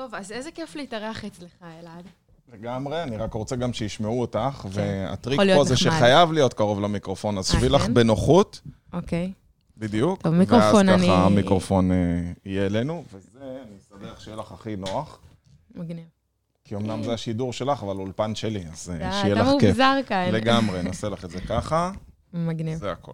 טוב, אז איזה כיף להתארח אצלך, אלעד. לגמרי, אני רק רוצה גם שישמעו אותך, כן. והטריק פה זה. שחייב להיות קרוב למיקרופון, אז שבי לך? בנוחות, אוקיי. בדיוק. טוב, מיקרופון ואז אני- ככה המיקרופון אה, יהיה אלינו, וזה, אני אסתדר שיהיה לך הכי נוח, מגניב. כי אמנם זה השידור שלך, אבל אולפן שלי, אז אה, אתה שיהיה אתה לך כיף. מאובזר כאן. לגמרי, נעשה לך את זה ככה, מגניב. זה הכל.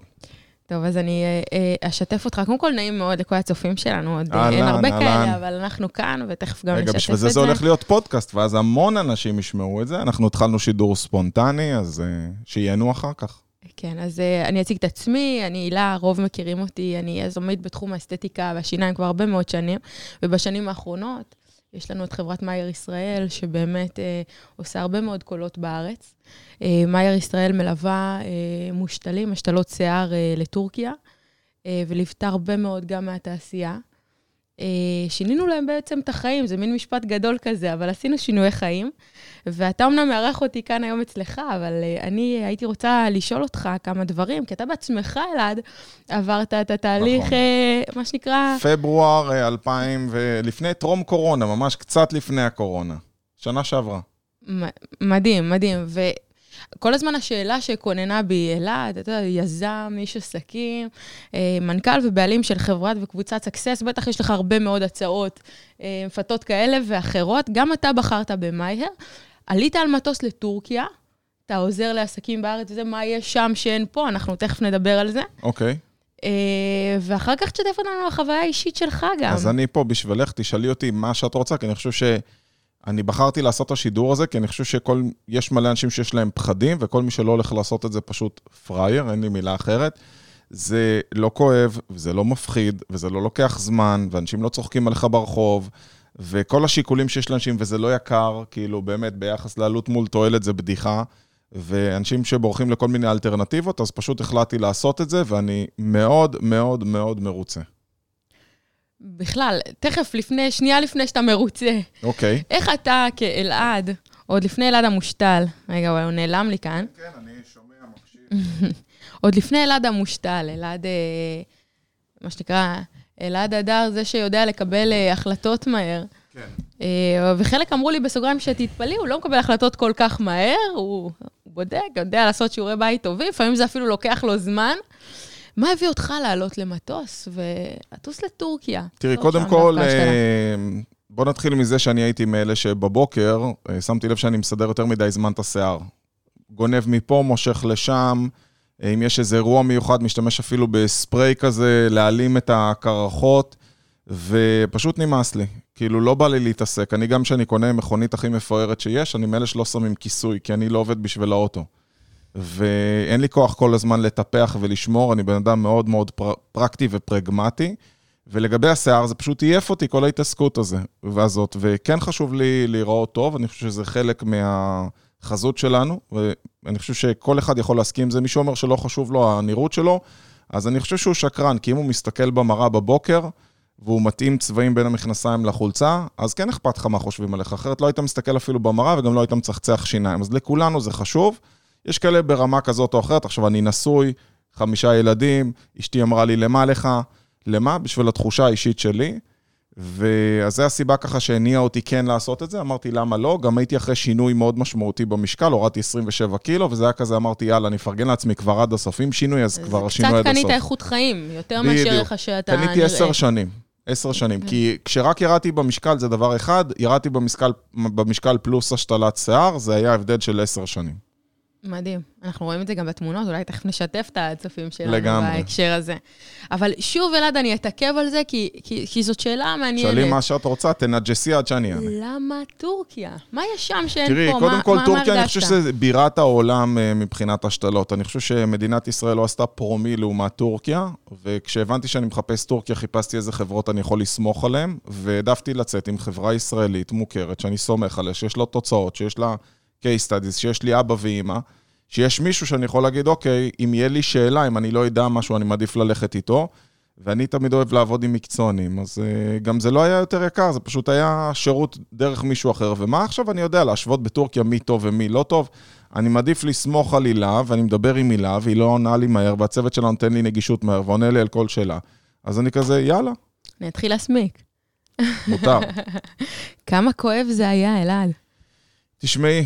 טוב, אז אני אה, אה, אשתף אותך. קודם כל, נעים מאוד לכל הצופים שלנו. עוד אה, אין הרבה. כאלה, אבל אנחנו כאן, ותכף גם נשתף רגע, את זה. בשביל זה זה הולך להיות פודקאסט, ואז המון אנשים ישמעו את זה. אנחנו התחלנו שידור ספונטני, אז שייהנו אחר כך. כן, אז uh, אני אציג את עצמי, אני הילה, הרוב מכירים אותי, אני יזמית בתחום האסתטיקה והשיניים כבר הרבה מאוד שנים, ובשנים האחרונות יש לנו את חברת מאייר ישראל, שבאמת uh, עושה הרבה מאוד קולות בארץ. Uh, מאייר ישראל מלווה uh, מושתלים, השתלות שיער uh, לטורקיה, uh, וליוותה הרבה מאוד גם מהתעשייה. Uh, שינינו להם בעצם את החיים, זה מין משפט גדול כזה, אבל עשינו שינויי חיים. ואתה אמנם מארח אותי כאן היום אצלך, אבל uh, אני הייתי רוצה לשאול אותך כמה דברים, כי אתה בעצמך, אלעד, עברת את התהליך, נכון. uh, מה שנקרא... פברואר אה, 2000, ולפני טרום קורונה, ממש קצת לפני הקורונה. שנה שעברה. מדהים, מדהים. וכל הזמן השאלה שכוננה בי, אלעד, אתה יודע, יזם, איש עסקים, אה, מנכ"ל ובעלים של חברת וקבוצת סקסס, בטח יש לך הרבה מאוד הצעות אה, מפתות כאלה ואחרות. גם אתה בחרת במאייר. עלית על מטוס לטורקיה, אתה עוזר לעסקים בארץ, וזה מה יש שם שאין פה, אנחנו תכף נדבר על זה. אוקיי. אה, ואחר כך תשתף אותנו על החוויה האישית שלך גם. אז אני פה בשבילך, תשאלי אותי מה שאת רוצה, כי אני חושב ש... אני בחרתי לעשות את השידור הזה, כי אני חושב שכל... יש מלא אנשים שיש להם פחדים, וכל מי שלא הולך לעשות את זה פשוט פראייר, אין לי מילה אחרת. זה לא כואב, וזה לא מפחיד, וזה לא לוקח זמן, ואנשים לא צוחקים עליך ברחוב, וכל השיקולים שיש לאנשים, וזה לא יקר, כאילו באמת, ביחס לעלות מול תועלת זה בדיחה. ואנשים שבורחים לכל מיני אלטרנטיבות, אז פשוט החלטתי לעשות את זה, ואני מאוד מאוד מאוד מרוצה. בכלל, תכף, לפני, שנייה לפני שאתה מרוצה, אוקיי. איך אתה כאלעד, עוד לפני אלעד המושתל, רגע, הוא נעלם לי כאן, כן, אני שומע, מקשיב. עוד לפני אלעד המושתל, אלעד, אה, מה שנקרא, אלעד הדר, זה שיודע לקבל אה, החלטות מהר. כן. אה, וחלק אמרו לי בסוגריים שתתפלאי, הוא לא מקבל החלטות כל כך מהר, הוא בודק, יודע לעשות שיעורי בית טובים, לפעמים זה אפילו לוקח לו זמן. מה הביא אותך לעלות למטוס ולטוס לטורקיה? תראי, לא קודם כל. אה, בוא נתחיל מזה שאני הייתי מאלה שבבוקר, אה, שמתי לב שאני מסדר יותר מדי זמן את השיער. גונב מפה, מושך לשם, אה, אם יש איזה אירוע מיוחד, משתמש אפילו בספרי כזה, להעלים את הקרחות, ופשוט נמאס לי. כאילו, לא בא לי להתעסק. אני גם כשאני קונה מכונית הכי מפוארת שיש, אני מאלה שלא שמים כיסוי, כי אני לא עובד בשביל האוטו. ואין לי כוח כל הזמן לטפח ולשמור, אני בן אדם מאוד מאוד פר... פרקטי ופרגמטי. ולגבי השיער, זה פשוט עייף אותי, כל ההתעסקות הזה, והזאת. וכן חשוב לי להיראות טוב, אני חושב שזה חלק מהחזות שלנו, ואני חושב שכל אחד יכול להסכים עם זה. מישהו אומר שלא חשוב לו הנראות שלו, אז אני חושב שהוא שקרן, כי אם הוא מסתכל במראה בבוקר, והוא מתאים צבעים בין המכנסיים לחולצה, אז כן אכפת לך מה חושבים עליך, אחרת לא היית מסתכל אפילו במראה וגם לא היית מצחצח שיניים. אז לכולנו זה חשוב. יש כאלה ברמה כזאת או אחרת, עכשיו אני נשוי, חמישה ילדים, אשתי אמרה לי, למה לך? למה? בשביל התחושה האישית שלי. ואז זו הסיבה ככה שהניעה אותי כן לעשות את זה, אמרתי למה לא, גם הייתי אחרי שינוי מאוד משמעותי במשקל, הורדתי 27 קילו, וזה היה כזה, אמרתי יאללה, אני אפרגן לעצמי כבר עד הסוף, אם שינוי אז כבר השינוי קצת עד הסוף. קנית איכות חיים, יותר מאשר. איך שאתה קניתי עשר שנים, עשר שנים, כי כשרק ירדתי במשקל זה דבר אחד, ירדתי במשקל, במשקל פלוס השתלת שיער, זה היה הבדל של עשר שנים. מדהים. אנחנו רואים את זה גם בתמונות, אולי תכף נשתף את הצופים שלנו לגמרי. בהקשר הזה. אבל שוב, אלעד, אני אתעכב על זה, כי, כי, כי זאת שאלה מעניינת. שאלי מה שאת רוצה, תנג'סי עד שאני אענה. למה טורקיה? מה יש שם שאין תראי, פה? קודם מה, כל, מה, טורקיה, מה אני חושב שזה בירת העולם אה, מבחינת השתלות. אני חושב שמדינת ישראל לא עשתה פרומיל לעומת טורקיה, וכשהבנתי שאני מחפש טורקיה, חיפשתי איזה חברות אני יכול לסמוך עליהן, והעדפתי לצאת עם חברה ישראלית מוכרת, שאני סומך עליה, שיש לה תוצאות, שיש לה case studies, שיש לי אבא ואימא, שיש מישהו שאני יכול להגיד, אוקיי, אם יהיה לי שאלה, אם אני לא יודע משהו, אני מעדיף ללכת איתו. ואני תמיד אוהב לעבוד עם מקצוענים, אז uh, גם זה לא היה יותר יקר, זה פשוט היה שירות דרך מישהו אחר. ומה עכשיו אני יודע, להשוות בטורקיה מי טוב ומי לא טוב? אני מעדיף לסמוך על הילה, ואני מדבר עם הילה, והיא לא עונה לי מהר, והצוות שלה נותן לי נגישות מהר, ועונה לי על כל שאלה. אז אני כזה, יאללה, אני אתחיל להסמיק. מותר. כמה כואב זה היה, אלעד? תשמעי,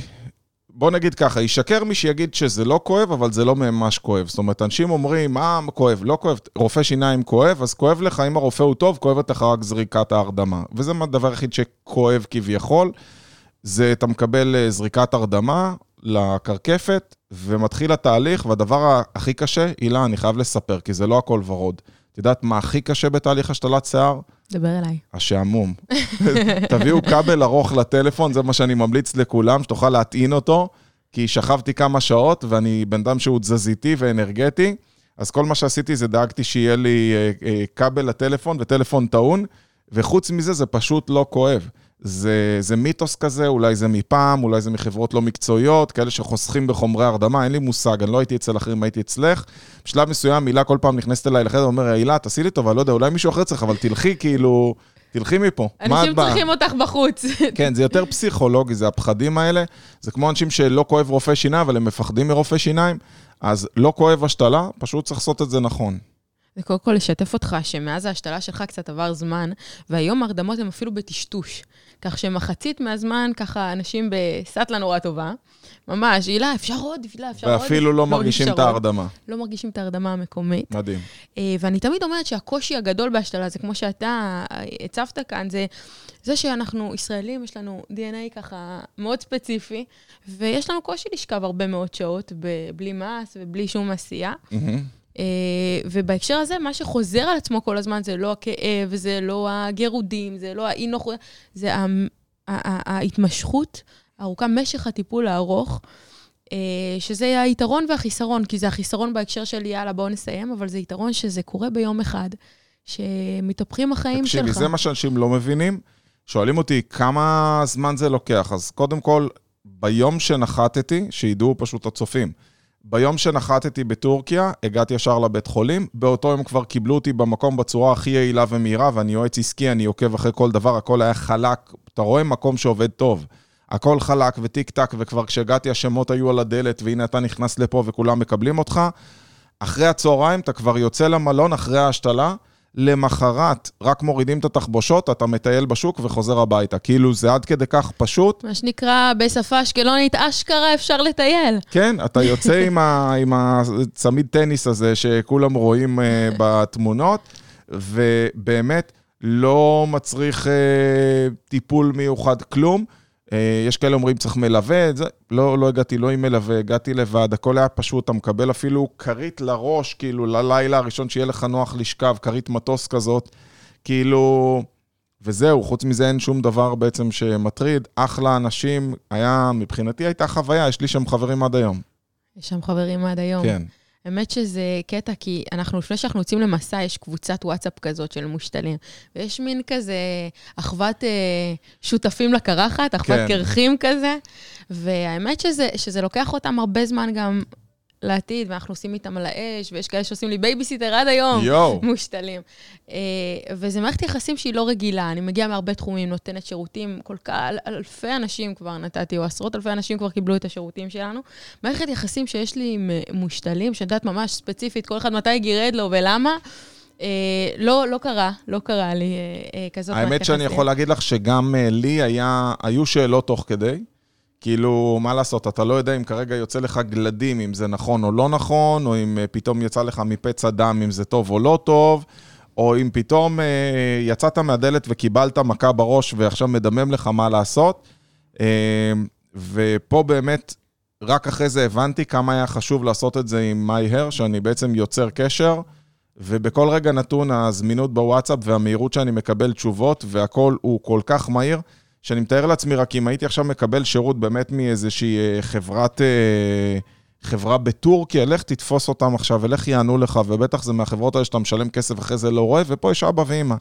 בוא נגיד ככה, ישקר מי שיגיד שזה לא כואב, אבל זה לא ממש כואב. זאת אומרת, אנשים אומרים, מה כואב? לא כואב, רופא שיניים כואב, אז כואב לך, אם הרופא הוא טוב, כואבת לך רק זריקת ההרדמה. וזה הדבר היחיד שכואב כביכול, זה אתה מקבל אה, זריקת הרדמה לקרקפת, ומתחיל התהליך, והדבר הכי קשה, הילה, אני חייב לספר, כי זה לא הכל ורוד. את יודעת מה הכי קשה בתהליך השתלת שיער? דבר אליי. השעמום. תביאו כבל ארוך לטלפון, זה מה שאני ממליץ לכולם, שתוכל להטעין אותו, כי שכבתי כמה שעות, ואני בן אדם שהוא תזזיתי ואנרגטי, אז כל מה שעשיתי זה דאגתי שיהיה לי אה, אה, כבל לטלפון וטלפון טעון, וחוץ מזה זה פשוט לא כואב. זה, זה מיתוס כזה, אולי זה מפעם, אולי זה מחברות לא מקצועיות, כאלה שחוסכים בחומרי הרדמה, אין לי מושג, אני לא הייתי אצל אחרים, הייתי אצלך. בשלב מסוים, הילה כל פעם נכנסת אליי לחדר ואומר, הילה, תעשי לי טובה, לא יודע, אולי מישהו אחר צריך, אבל תלכי, כאילו, תלכי מפה. אנשים צריכים אותך בחוץ. כן, זה יותר פסיכולוגי, זה הפחדים האלה. זה כמו אנשים שלא כואב רופא שיניים, אבל הם מפחדים מרופא שיניים, אז לא כואב השתלה, פשוט צריך לעשות את זה נכון. זה קודם כל לשתף אותך שמאז ההשתלה שלך קצת עבר זמן, והיום ההרדמות הן אפילו בטשטוש. כך שמחצית מהזמן, ככה, אנשים בסטלה נורא טובה. ממש, הילה, אפשר עוד, הילה, אפשר עוד. ואפילו לא, לא מרגישים את ההרדמה. לא מרגישים את ההרדמה המקומית. מדהים. אה, ואני תמיד אומרת שהקושי הגדול בהשתלה, זה כמו שאתה הצבת כאן, זה זה שאנחנו ישראלים, יש לנו DNA ככה מאוד ספציפי, ויש לנו קושי לשכב הרבה מאוד שעות בלי מס ובלי שום עשייה. Mm-hmm. Uh, ובהקשר הזה, מה שחוזר על עצמו כל הזמן זה לא הכאב, זה לא הגירודים, זה לא האי-נוחות, זה ההתמשכות הארוכה, משך הטיפול הארוך, uh, שזה היתרון והחיסרון, כי זה החיסרון בהקשר של יאללה, בואו נסיים, אבל זה יתרון שזה קורה ביום אחד, שמתהפכים החיים תקשיבי, שלך. תקשיבי, זה מה שאנשים לא מבינים. שואלים אותי כמה זמן זה לוקח, אז קודם כל, ביום שנחתתי, שידעו פשוט הצופים. ביום שנחתתי בטורקיה, הגעתי ישר לבית חולים, באותו יום כבר קיבלו אותי במקום בצורה הכי יעילה ומהירה, ואני יועץ עסקי, אני עוקב אחרי כל דבר, הכל היה חלק. אתה רואה מקום שעובד טוב. הכל חלק וטיק טק, וכבר כשהגעתי השמות היו על הדלת, והנה אתה נכנס לפה וכולם מקבלים אותך. אחרי הצהריים אתה כבר יוצא למלון אחרי ההשתלה, למחרת רק מורידים את התחבושות, אתה מטייל בשוק וחוזר הביתה. כאילו, זה עד כדי כך פשוט. מה שנקרא, בשפה אשקלונית, אשכרה אפשר לטייל. כן, אתה יוצא עם, ה, עם הצמיד טניס הזה שכולם רואים uh, בתמונות, ובאמת לא מצריך uh, טיפול מיוחד, כלום. אה, יש כאלה אומרים צריך מלווה, זה, לא, לא הגעתי לא עם מלווה, הגעתי לבד, הכל היה פשוט, אתה מקבל אפילו כרית לראש, כאילו, ללילה הראשון שיהיה לך נוח לשכב, כרית מטוס כזאת, כאילו... וזהו, חוץ מזה אין שום דבר בעצם שמטריד. אחלה אנשים, היה, מבחינתי הייתה חוויה, יש לי שם חברים עד היום. יש שם חברים עד היום. כן. האמת שזה קטע, כי אנחנו, לפני שאנחנו יוצאים למסע, יש קבוצת וואטסאפ כזאת של מושתלים. ויש מין כזה אחוות אה, שותפים לקרחת, אחוות כן. קרחים כזה. והאמת שזה, שזה לוקח אותם הרבה זמן גם לעתיד, ואנחנו עושים איתם על האש, ויש כאלה שעושים לי בייביסיטר עד היום, יו. מושתלים. אה, וזו מערכת יחסים שהיא לא רגילה. אני מגיעה מהרבה תחומים, נותנת שירותים, כל כך, אלפי אנשים כבר נתתי, או עשרות אלפי אנשים כבר קיבלו את השירותים שלנו. מערכת יחסים שיש לי עם מושתלים, שאני יודעת ממש ספציפית, כל אחד מתי גירד לו ולמה. Uh, לא, לא קרה, לא קרה לי uh, uh, כזאת מערכת יחסים. האמת שאני יכול להגיד לך שגם uh, לי היה, היו שאלות תוך כדי. כאילו, מה לעשות, אתה לא יודע אם כרגע יוצא לך גלדים, אם זה נכון או לא נכון, או אם אה, פתאום יצא לך מפצע דם, אם זה טוב או לא טוב, או אם פתאום אה, יצאת מהדלת וקיבלת מכה בראש ועכשיו מדמם לך מה לעשות. אה, ופה באמת, רק אחרי זה הבנתי כמה היה חשוב לעשות את זה עם MyHair, שאני בעצם יוצר קשר, ובכל רגע נתון הזמינות בוואטסאפ והמהירות שאני מקבל תשובות, והכול הוא כל כך מהיר. שאני מתאר לעצמי, רק אם הייתי עכשיו מקבל שירות באמת מאיזושהי אה, חברת... אה, חברה בטורקיה, לך תתפוס אותם עכשיו ולך יענו לך, ובטח זה מהחברות האלה שאתה משלם כסף אחרי זה לא רואה, ופה יש אבא ואמא.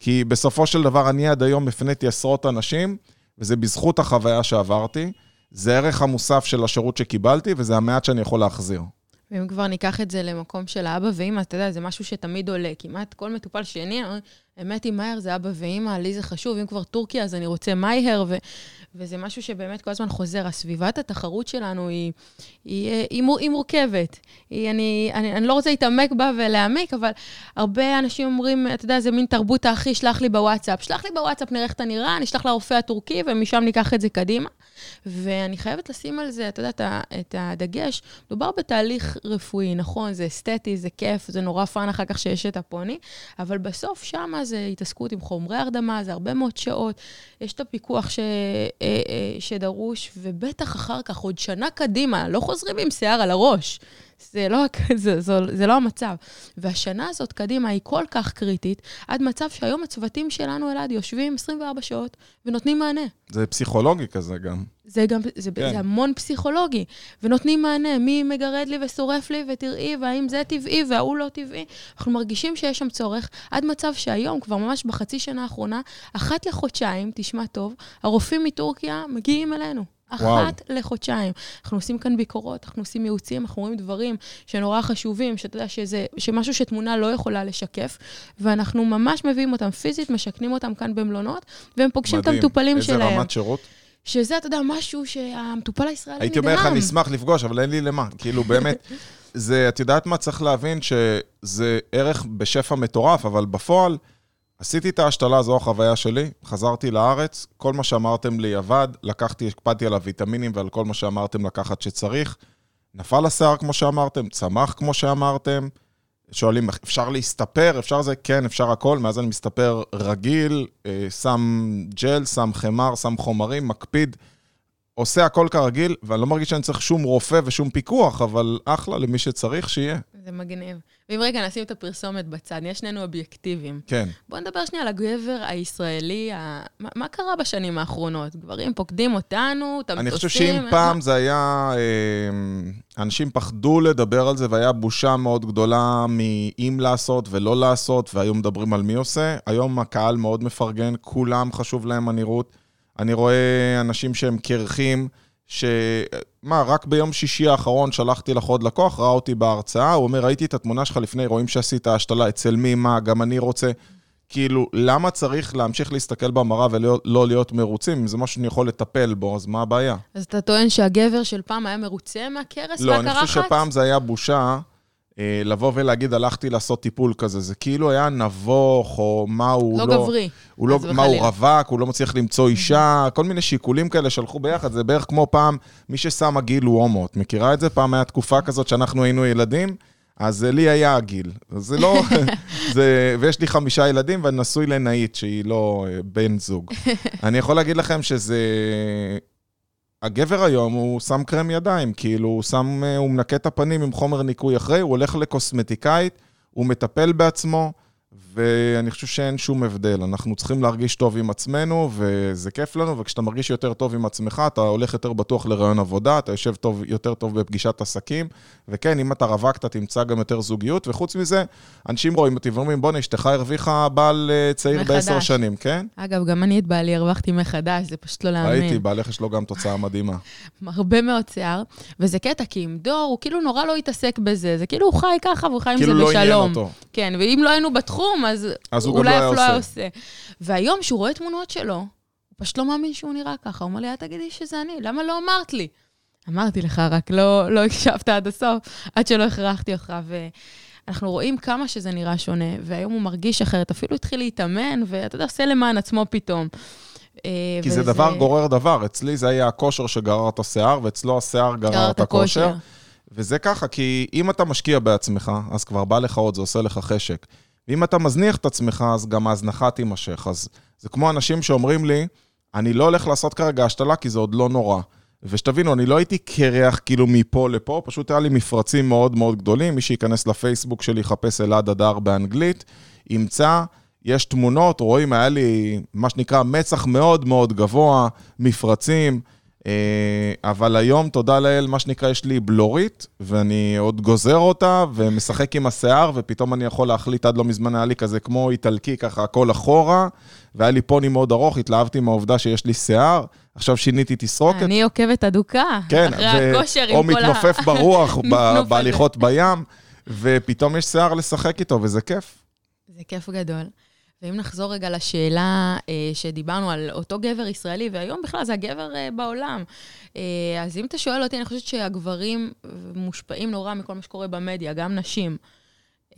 כי בסופו של דבר אני עד היום הפניתי עשרות אנשים, וזה בזכות החוויה שעברתי. זה ערך המוסף של השירות שקיבלתי, וזה המעט שאני יכול להחזיר. ואם כבר ניקח את זה למקום של האבא ואמא, אתה יודע, זה משהו שתמיד עולה. כמעט כל מטופל שני, האמת היא, מאייר זה אבא ואמא, לי זה חשוב, אם כבר טורקיה, אז אני רוצה מאייר, ו... וזה משהו שבאמת כל הזמן חוזר. הסביבת התחרות שלנו היא, היא, היא, היא, היא מורכבת. היא, אני, אני, אני לא רוצה להתעמק בה ולהעמיק, אבל הרבה אנשים אומרים, אתה יודע, זה מין תרבות האחי, שלח לי בוואטסאפ. שלח לי בוואטסאפ, נראה איך אתה נראה, אני אשלח לרופא הטורקי, ומשם ניקח את זה קדימה. ואני חייבת לשים על זה, אתה יודע, את הדגש. מדובר בתהליך רפואי, נכון, זה אסתטי, זה כיף, זה נורא fun אחר כך שיש את הפוני, אבל בסוף שם זה התעסקות עם חומרי הרדמה, זה הרבה מאוד שעות, יש את הפיקוח ש... אה, אה, שדרוש, ובטח אחר כך, עוד שנה קדימה, לא חוזרים עם שיער על הראש. זה לא, זה, זה, זה לא המצב. והשנה הזאת קדימה היא כל כך קריטית, עד מצב שהיום הצוותים שלנו, אלעד, יושבים 24 שעות ונותנים מענה. זה פסיכולוגי כזה גם. זה גם, זה, כן. זה המון פסיכולוגי. ונותנים מענה, מי מגרד לי ושורף לי, ותראי, והאם זה טבעי וההוא לא טבעי. אנחנו מרגישים שיש שם צורך, עד מצב שהיום, כבר ממש בחצי שנה האחרונה, אחת לחודשיים, תשמע טוב, הרופאים מטורקיה מגיעים אלינו. אחת וואו. לחודשיים. אנחנו עושים כאן ביקורות, אנחנו עושים ייעוצים, אנחנו רואים דברים שנורא חשובים, שאתה יודע שזה, שמשהו שתמונה לא יכולה לשקף, ואנחנו ממש מביאים אותם פיזית, משכנים אותם כאן במלונות, והם פוגשים מדהים. את המטופלים איזה שלהם. איזה רמת שירות? שזה, אתה יודע, משהו שהמטופל הישראלי נדהם. הייתי אומר לך, אני אשמח לפגוש, אבל אין לי למה. כאילו, באמת, זה, את יודעת מה? צריך להבין שזה ערך בשפע מטורף, אבל בפועל... עשיתי את ההשתלה, זו החוויה שלי, חזרתי לארץ, כל מה שאמרתם לי עבד, לקחתי, הקפדתי על הוויטמינים ועל כל מה שאמרתם לקחת שצריך. נפל השיער כמו שאמרתם, צמח כמו שאמרתם. שואלים, אפשר להסתפר? אפשר זה? כן, אפשר הכל. מאז אני מסתפר רגיל, אה, שם ג'ל, שם חמר, שם חומרים, מקפיד. עושה הכל כרגיל, ואני לא מרגיש שאני צריך שום רופא ושום פיקוח, אבל אחלה למי שצריך, שיהיה. זה מגניב. ואם רגע נשים את הפרסומת בצד, נהיה שנינו אובייקטיביים. כן. בואו נדבר שנייה על הגבר הישראלי, ה... מה, מה קרה בשנים האחרונות? גברים פוקדים אותנו, את המטוסים? אני חושב שאם פעם זה היה... אה, אנשים פחדו לדבר על זה, והיה בושה מאוד גדולה מאם לעשות ולא לעשות, והיו מדברים על מי עושה. היום הקהל מאוד מפרגן, כולם חשוב להם הנראות. אני רואה אנשים שהם קרחים, ש... מה, רק ביום שישי האחרון שלחתי לך עוד לקוח, ראה אותי בהרצאה, הוא אומר, ראיתי את התמונה שלך לפני, רואים שעשית השתלה, אצל מי, מה, גם אני רוצה. כאילו, למה צריך להמשיך להסתכל במראה ולא לא להיות מרוצים? אם זה משהו שאני יכול לטפל בו, אז מה הבעיה? אז אתה טוען שהגבר של פעם היה מרוצה מהקרס לא, והקרחת? לא, אני חושב שפעם זה היה בושה. אה, לבוא ולהגיד, הלכתי לעשות טיפול כזה, זה כאילו היה נבוך, או מה הוא לא... לא גברי. הוא לא, מה הוא רווק, הוא לא מצליח למצוא אישה, כל מיני שיקולים כאלה שהלכו ביחד, זה בערך כמו פעם, מי ששם הגיל הוא הומו. את מכירה את זה? פעם הייתה תקופה כזאת שאנחנו היינו ילדים, אז לי היה הגיל. זה לא... זה, ויש לי חמישה ילדים, ואני נשוי לנאית, שהיא לא אה, בן זוג. אני יכול להגיד לכם שזה... הגבר היום, הוא שם קרם ידיים, כאילו, הוא שם, אה, הוא מנקה את הפנים עם חומר ניקוי אחרי, הוא הולך לקוסמטיקאית, הוא מטפל בעצמו, ואני חושב שאין שום הבדל. אנחנו צריכים להרגיש טוב עם עצמנו, וזה כיף לנו, וכשאתה מרגיש יותר טוב עם עצמך, אתה הולך יותר בטוח לרעיון עבודה, אתה יושב טוב, יותר טוב בפגישת עסקים, וכן, אם אתה רווק, אתה תמצא גם יותר זוגיות, וחוץ מזה, אנשים רואים אותי ואומרים, בוא'נה, אשתך הרוויחה בעל אה, צעיר בעשר שנים, כן? אגב, גם אני את בעלי הרווחתי מחדש, זה פשוט לא להאמין. ראיתי, בעלך יש לו גם תוצאה מדהימה. הרבה מאוד שיער, וזה קטע, כי עם דור, הוא כאילו נורא לא התעסק בזה, זה כאילו הוא חי ככה והוא חי עם כאילו זה לא בשלום. כן, ואם לא היינו בתחום, אז, אז הוא אולי אף לא היה עושה. והיום, כשהוא רואה תמונות שלו, הוא פשוט לא מאמין שהוא נראה ככה. הוא אומר לי, אל תגידי שזה אני, למה לא אמרת לי? אמרתי לך, רק לא, לא הקשבת עד הסוף, עד שלא הכרחתי אותך. ואנחנו רואים כמה שזה נראה שונה, והיום הוא מרגיש אחרת, אפילו התחיל להתאמן, ואתה יודע, עושה למען עצמו פתאום. אה, כי וזה... זה דבר גורר דבר. אצלי זה היה הכושר שגרר את השיער, ואצלו השיער גרר את הכושר. וזה ככה, כי אם אתה משקיע בעצמך, אז כבר בא לך עוד, זה עושה לך חשק. ואם אתה מזניח את עצמך, אז גם ההזנחה תימשך. אז זה כמו אנשים שאומרים לי, אני לא הולך לעשות כרגע השתלה כי זה עוד לא נורא. ושתבינו, אני לא הייתי קרח כאילו מפה לפה, פשוט היה לי מפרצים מאוד מאוד גדולים. מי שייכנס לפייסבוק שלי, יחפש אלעד אדר באנגלית, ימצא, יש תמונות, רואים, היה לי מה שנקרא מצח מאוד מאוד גבוה, מפרצים. אה, אבל היום, תודה לאל, מה שנקרא, יש לי בלורית, ואני עוד גוזר אותה ומשחק עם השיער, ופתאום אני יכול להחליט, עד לא מזמן היה לי כזה כמו איטלקי, ככה הכל אחורה, והיה לי פוני מאוד ארוך, התלהבתי מהעובדה שיש לי שיער. עכשיו שיניתי תסרוקת. אני עוקבת אדוקה, כן, אחרי ו... הכושר עם כל ה... או מתנופף ברוח בהליכות בים, ופתאום יש שיער לשחק איתו, וזה כיף. זה כיף גדול. ואם נחזור רגע לשאלה אה, שדיברנו על אותו גבר ישראלי, והיום בכלל זה הגבר אה, בעולם. אה, אז אם אתה שואל אותי, אני חושבת שהגברים מושפעים נורא מכל מה שקורה במדיה, גם נשים.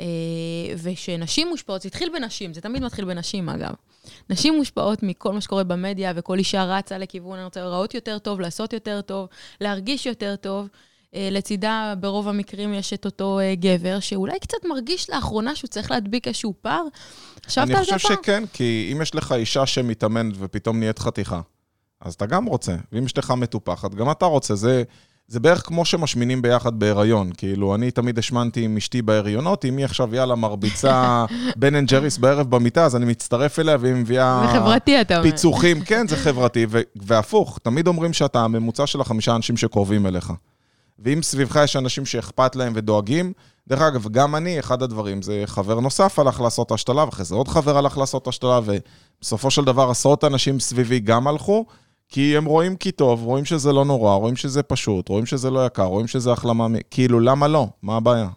אה, ושנשים מושפעות, זה התחיל בנשים, זה תמיד מתחיל בנשים אגב. נשים מושפעות מכל מה שקורה במדיה, וכל אישה רצה לכיוון, אני רוצה לראות יותר טוב, לעשות יותר טוב, להרגיש יותר טוב. אה, לצידה, ברוב המקרים יש את אותו אה, גבר, שאולי קצת מרגיש לאחרונה שהוא צריך להדביק איזשהו פער. חשבת על זה פעם? אני חושב שכן, כי אם יש לך אישה שמתאמנת ופתאום נהיית חתיכה, אז אתה גם רוצה. ואם אשתך מטופחת, גם אתה רוצה. זה, זה בערך כמו שמשמינים ביחד בהיריון. כאילו, אני תמיד השמנתי עם אשתי בהריונות, אם היא עכשיו, יאללה, מרביצה בן אנד ג'ריס בערב במיטה, אז אני מצטרף אליה והיא מביאה... זה חברתי, אתה אומר. פיצוחים, כן, זה חברתי. והפוך, תמיד אומרים שאתה הממוצע של החמישה אנשים שקרובים אליך. ואם סביבך יש אנשים שאכפת להם ודואגים, דרך אגב, גם אני, אחד הדברים, זה חבר נוסף הלך לעשות השתלה, ואחרי זה עוד חבר הלך לעשות השתלה, ובסופו של דבר עשרות אנשים סביבי גם הלכו, כי הם רואים כי טוב, רואים שזה לא נורא, רואים שזה פשוט, רואים שזה לא יקר, רואים שזה החלמה, כאילו, למה לא? מה הבעיה?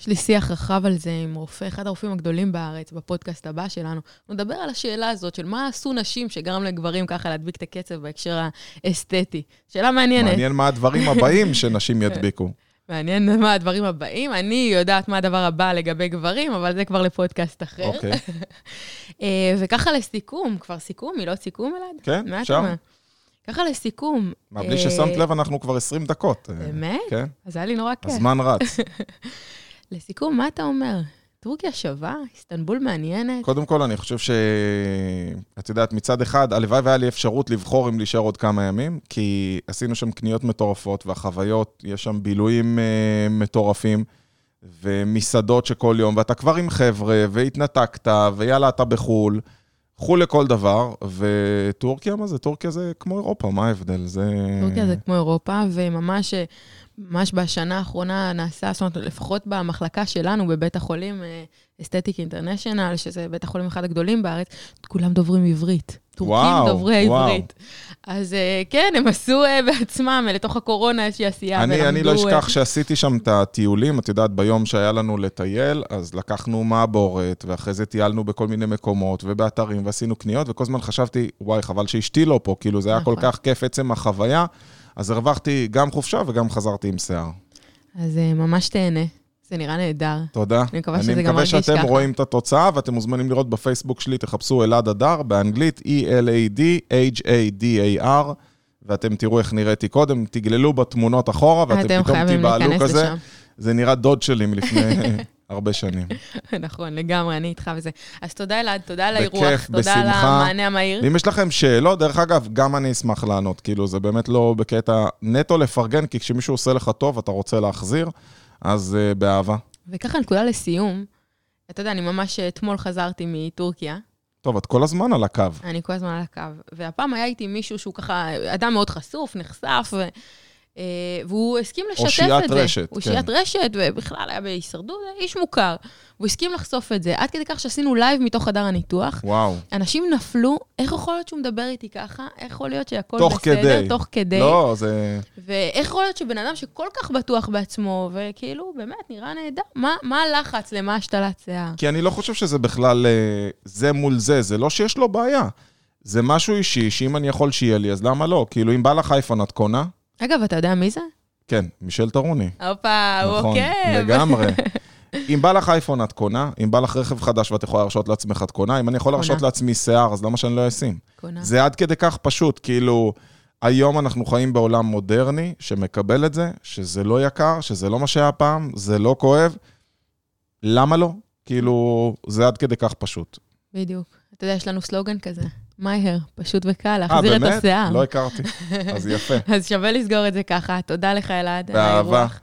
יש לי שיח רחב על זה עם רופא, אחד הרופאים הגדולים בארץ, בפודקאסט הבא שלנו. מדבר על השאלה הזאת של מה עשו נשים שגרם לגברים ככה להדביק את הקצב בהקשר האסתטי. שאלה מעניינת. מעניין מה הדברים הבאים שנשים ידביקו. מעניין מה הדברים הבאים. אני יודעת מה הדבר הבא לגבי גברים, אבל זה כבר לפודקאסט אחר. אוקיי. אה, וככה לסיכום, כבר סיכום, מילות סיכום, אלעד? כן, אפשר. ככה לסיכום. מה, בלי ששמת לב, אנחנו כבר 20 דקות. אה, באמת? כן. אז היה לי נורא כיף. הזמן רץ. לסיכום, מה אתה אומר? טורקיה שווה? איסטנבול מעניינת? קודם כל, אני חושב ש... את יודעת, מצד אחד, הלוואי והיה לי אפשרות לבחור אם להישאר עוד כמה ימים, כי עשינו שם קניות מטורפות, והחוויות, יש שם בילויים uh, מטורפים, ומסעדות שכל יום, ואתה כבר עם חבר'ה, והתנתקת, ויאללה, אתה בחו"ל. חו"ל לכל דבר, וטורקיה, מה זה? טורקיה זה כמו אירופה, מה ההבדל? זה... טורקיה זה כמו אירופה, וממש ממש בשנה האחרונה נעשה, זאת אומרת, לפחות במחלקה שלנו בבית החולים אסתטיק אינטרנשיונל, שזה בית החולים אחד הגדולים בארץ, כולם דוברים עברית. טורקים וואו, דוברי וואו. עברית. אז אה, כן, הם עשו אה, בעצמם, אה, לתוך הקורונה איזושהי עשייה. אני, אני לא אשכח שעשיתי שם את הטיולים, את יודעת, ביום שהיה לנו לטייל, אז לקחנו מעבורת, ואחרי זה טיילנו בכל מיני מקומות ובאתרים, ועשינו קניות, וכל הזמן חשבתי, וואי, חבל שאשתי לא פה, כאילו, זה היה כל נכון. כך כיף עצם החוויה. אז הרווחתי גם חופשה וגם חזרתי עם שיער. אז ממש תהנה. זה נראה נהדר. תודה. אני מקווה שזה גם מרגיש ככה. אני מקווה שאתם רואים את התוצאה, ואתם מוזמנים לראות בפייסבוק שלי, תחפשו אלעד אדר, באנגלית E-L-A-D-H-A-D-A-R, ואתם תראו איך נראיתי קודם, תגללו בתמונות אחורה, ואתם פתאום תיבהלו כזה. לשם. זה נראה דוד שלי מלפני הרבה שנים. נכון, לגמרי, אני איתך וזה. אז תודה אלעד, תודה על האירוח, בכיף, תודה בשמחה. על המענה המהיר. ואם יש לכם שאלות, דרך אגב, גם אני אשמח לענות. כאילו, זה באמת לא בקטע נטו לפרגן, כי כשמישהו עושה לך טוב, אתה רוצה להחזיר. אז אה, באהבה. וככה נקודה לסיום, אתה יודע, אני ממש אתמול חזרתי מטורקיה. טוב, את כל הזמן על הקו. אני כל הזמן על הקו. והפעם היה איתי מישהו שהוא ככה, אדם מאוד חשוף, נחשף, ו... אה, והוא הסכים לשתף את זה. אושיית רשת, כן. אושיית רשת, ובכלל היה בהישרדות, איש מוכר. הוא הסכים לחשוף את זה, עד כדי כך שעשינו לייב מתוך חדר הניתוח. וואו. אנשים נפלו, איך יכול להיות שהוא מדבר איתי ככה? איך יכול להיות שהכל תוך בסדר? כדי. תוך כדי. לא, זה... ואיך יכול להיות שבן אדם שכל כך בטוח בעצמו, וכאילו, באמת, נראה נהדר, מה, מה הלחץ למה השתלת שיער? כי אני לא חושב שזה בכלל אה, זה מול זה, זה לא שיש לו בעיה. זה משהו אישי, שאם אני יכול שיהיה לי, אז למה לא? כאילו, אם בא לך אייפון, את קונה? אגב, אתה יודע מי זה? כן, מישל טרוני. הופה, הוא עוקב. נכון, לגמרי. אם בא לך אייפון, את קונה, אם בא לך רכב חדש ואת יכולה להרשות לעצמך, את קונה, אם אני יכול להרשות לעצמי שיער, אז למה שאני לא אשים? קונה. זה עד כדי כך פשוט, כאילו, היום אנחנו חיים בעולם מודרני שמקבל את זה, שזה לא יקר, שזה לא מה שהיה פעם, זה לא כואב. למה לא? כאילו, זה עד כדי כך פשוט. בדיוק. אתה יודע, יש לנו סלוגן כזה. מהר, פשוט וקל, להחזיר את השיער. אה, באמת? לא הכרתי. אז יפה. אז שווה לסגור את זה ככה. תודה לך, אלעד, על האירוח.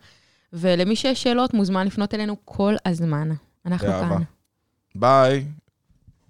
ולמי שיש שאלות, מוזמן לפנות אלינו כל הזמן. אנחנו כאן. ביי.